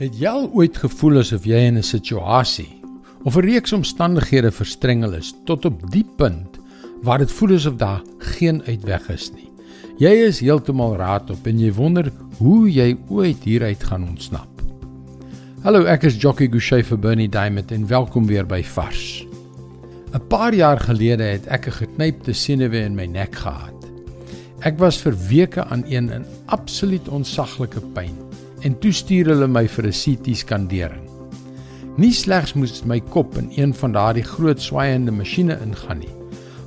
Het jy al ooit gevoel asof jy in 'n situasie of 'n reeks omstandighede verstrengel is tot op die punt waar dit voel asof daar geen uitweg is nie? Jy is heeltemal raad op en jy wonder hoe jy ooit hieruit gaan ontsnap. Hallo, ek is Jockey Gouchee vir Bernie Diamond en welkom weer by Vars. 'n Paar jaar gelede het ek 'n geknypte senuwee in my nek gehad. Ek was vir weke aan een in absoluut onsaglike pyn en toe stuur hulle my vir 'n CT skandering. Nie slegs moes my kop in een van daardie groot swaaiende masjiene ingaan nie,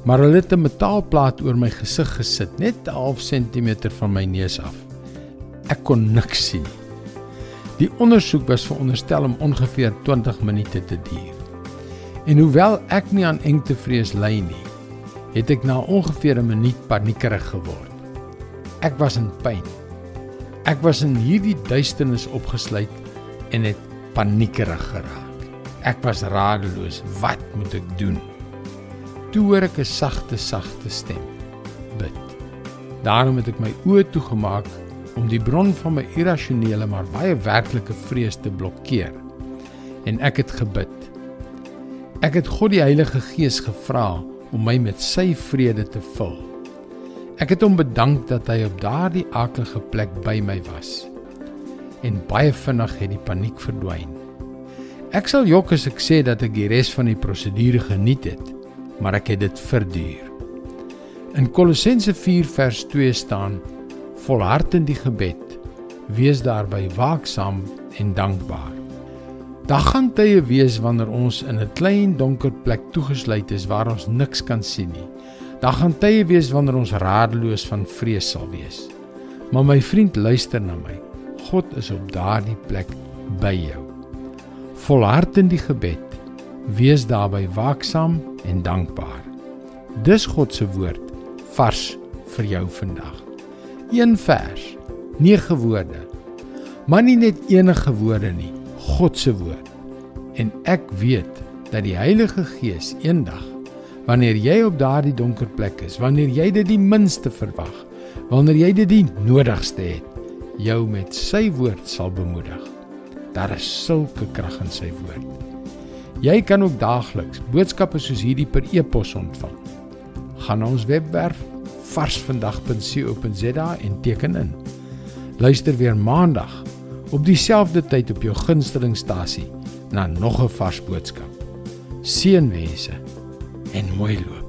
maar hulle het 'n metaalplaat oor my gesig gesit, net 'n half sentimeter van my neus af. Ek kon niks sien nie. Die ondersoek was veronderstel om ongeveer 20 minute te duur. En hoewel ek nie aan engtevrees ly nie, het ek na ongeveer 'n minuut paniekerig geword. Ek was in pyn. Ek was in hierdie duisternis opgesluit en het paniekerig geraak. Ek was radeloos. Wat moet ek doen? Toe hoor ek 'n sagte, sagte stem. Bid. Daarom het ek my oë toegemaak om die bron van my irrasionele maar baie werklike vrees te blokkeer. En ek het gebid. Ek het God die Heilige Gees gevra om my met sy vrede te vul. Ek het hom bedank dat hy op daardie akelige plek by my was. En baie vinnig het die paniek verdwyn. Ek sal jok as ek sê dat ek die res van die prosedure geniet het, maar ek het dit verduur. In Kolossense 4 vers 2 staan: Volhard in die gebed, wees daarby waaksaam en dankbaar. Daar gaan tye wees wanneer ons in 'n klein donker plek toegesluit is waar ons niks kan sien nie. Daar gaan tye wees wanneer ons radeloos van vrees sal wees. Maar my vriend, luister na my. God is op daardie plek by jou. Volhard in die gebed. Wees daarby waaksaam en dankbaar. Dis God se woord vars vir jou vandag. Een vers, 9 woorde. Maar nie net enige woorde nie, God se woord. En ek weet dat die Heilige Gees eendag wanneer jy op daardie donker plek is, wanneer jy dit die minste verwag, wanneer jy dit die nodigste het, jou met sy woord sal bemoedig. Daar is sulke krag in sy woord. Jy kan ook daagliks boodskappe soos hierdie per e-pos ontvang. Gaan na ons webwerf varsvandag.co.za en teken in. Luister weer maandag op dieselfde tyd op jou gunstelingstasie na nog 'n vars boodskap. Seënwense en Huelva.